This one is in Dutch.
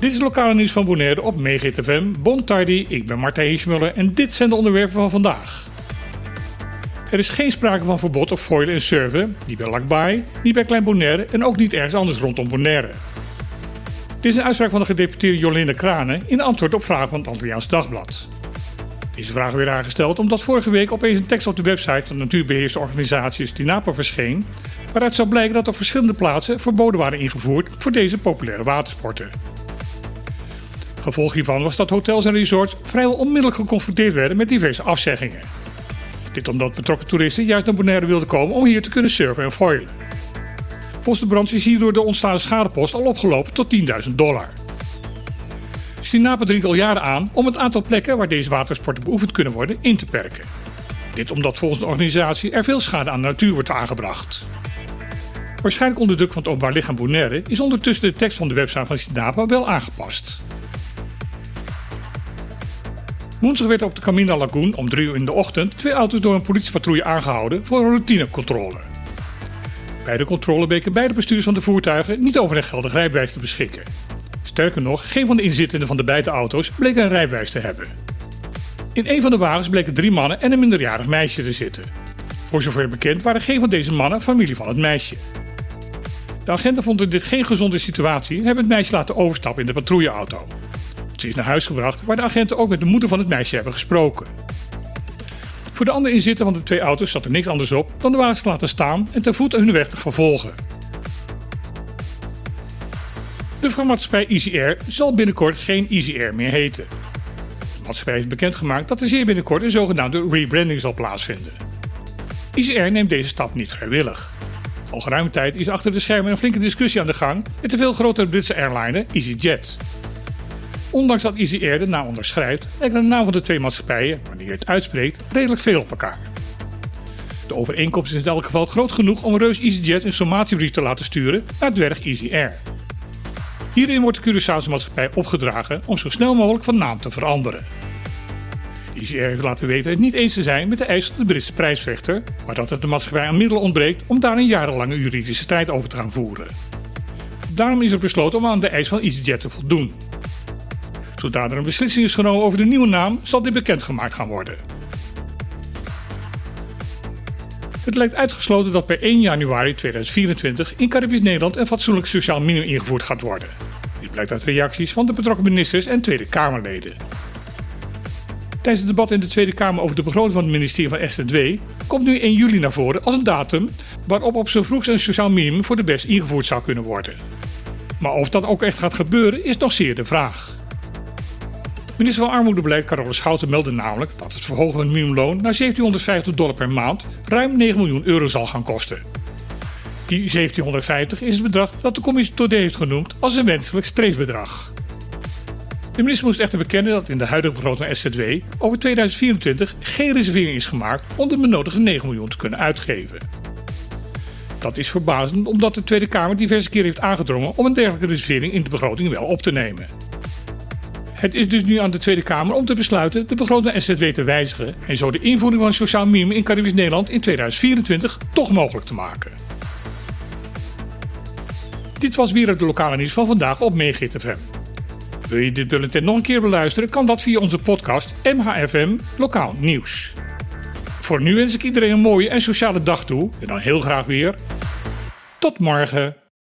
Dit is lokale nieuws van Bonaire op MeeGTFM. Bon tardi, ik ben Martijn Hiesmuller en dit zijn de onderwerpen van vandaag. Er is geen sprake van verbod op foilen en surfen, niet bij Lakbaai, niet bij Klein Bonaire en ook niet ergens anders rondom Bonaire. Dit is een uitspraak van de gedeputeerde Jolinde Kranen in antwoord op vragen van het Antilliaans Dagblad. Deze vraag werd aangesteld omdat vorige week opeens een tekst op de website van organisatie Stinapa verscheen, waaruit zou blijken dat op verschillende plaatsen verboden waren ingevoerd voor deze populaire watersporten. Gevolg hiervan was dat hotels en resorts vrijwel onmiddellijk geconfronteerd werden met diverse afzeggingen. Dit omdat betrokken toeristen juist naar Bonaire wilden komen om hier te kunnen surfen en foilen. Volgens de branche is hierdoor de ontstaande schadepost al opgelopen tot 10.000 dollar. Stinapa dringt al jaren aan om het aantal plekken waar deze watersporten beoefend kunnen worden in te perken. Dit omdat volgens de organisatie er veel schade aan de natuur wordt aangebracht. Waarschijnlijk onder druk van het openbaar lichaam Bonaire is ondertussen de tekst van de website van Stinapa wel aangepast. Woensdag werd op de Camina Lagoon om 3 uur in de ochtend twee auto's door een politiepatrouille aangehouden voor een routinecontrole. Bij de controle bleken beide bestuurders van de voertuigen niet over een geldig rijbewijs te beschikken. Sterker nog, geen van de inzittenden van de beide auto's bleek een rijbewijs te hebben. In een van de wagens bleken drie mannen en een minderjarig meisje te zitten. Voor zover bekend waren geen van deze mannen familie van het meisje. De agenten vonden dit geen gezonde situatie en hebben het meisje laten overstappen in de patrouilleauto. Ze is naar huis gebracht, waar de agenten ook met de moeder van het meisje hebben gesproken. Voor de andere inzitter van de twee auto's zat er niks anders op dan de wagens te laten staan en te voet hun weg te vervolgen. De vliegmaatschappij Easy Air zal binnenkort geen Easy Air meer heten. De maatschappij heeft bekendgemaakt dat er zeer binnenkort een zogenaamde rebranding zal plaatsvinden. Easy Air neemt deze stap niet vrijwillig. Al geruime tijd is achter de schermen een flinke discussie aan de gang met de veel grotere Britse airliner EasyJet. Ondanks dat Easy Air de naam onderschrijft, lijken de naam van de twee maatschappijen, wanneer je het uitspreekt, redelijk veel op elkaar. De overeenkomst is in elk geval groot genoeg om Reus EasyJet een sommatiebrief te laten sturen naar dwerg Easy Air. Hierin wordt de Curaçaose maatschappij opgedragen om zo snel mogelijk van naam te veranderen. Air heeft laten weten het niet eens te zijn met de eis van de Britse prijsvechter, maar dat het de maatschappij aan middelen ontbreekt om daar een jarenlange juridische strijd over te gaan voeren. Daarom is er besloten om aan de eis van EasyJet te voldoen. Zodra er een beslissing is genomen over de nieuwe naam, zal dit bekendgemaakt gaan worden. Het lijkt uitgesloten dat per 1 januari 2024 in Caribisch Nederland een fatsoenlijk sociaal minimum ingevoerd gaat worden. Dit blijkt uit reacties van de betrokken ministers en Tweede Kamerleden. Tijdens het debat in de Tweede Kamer over de begroting van het ministerie van SZW komt nu 1 juli naar voren als een datum waarop op zo vroeg een sociaal minimum voor de best ingevoerd zou kunnen worden. Maar of dat ook echt gaat gebeuren is nog zeer de vraag. Minister van Armoedebeleid Carole Schouten meldde namelijk dat het verhogen van het minimumloon naar 1750 dollar per maand ruim 9 miljoen euro zal gaan kosten. Die 1750 is het bedrag dat de commissie Todé heeft genoemd als een wenselijk streefbedrag. De minister moest echter bekennen dat in de huidige begroting SZW over 2024 geen reservering is gemaakt om de benodigde 9 miljoen te kunnen uitgeven. Dat is verbazend omdat de Tweede Kamer diverse keren heeft aangedrongen om een dergelijke reservering in de begroting wel op te nemen. Het is dus nu aan de Tweede Kamer om te besluiten de begroting SZW te wijzigen en zo de invoering van een sociaal minimum in Caribisch Nederland in 2024 toch mogelijk te maken. Dit was weer het lokale nieuws van vandaag op MeeGTFM. Wil je dit bulletin nog een keer beluisteren, kan dat via onze podcast MHFM Lokaal Nieuws. Voor nu wens ik iedereen een mooie en sociale dag toe en dan heel graag weer. Tot morgen.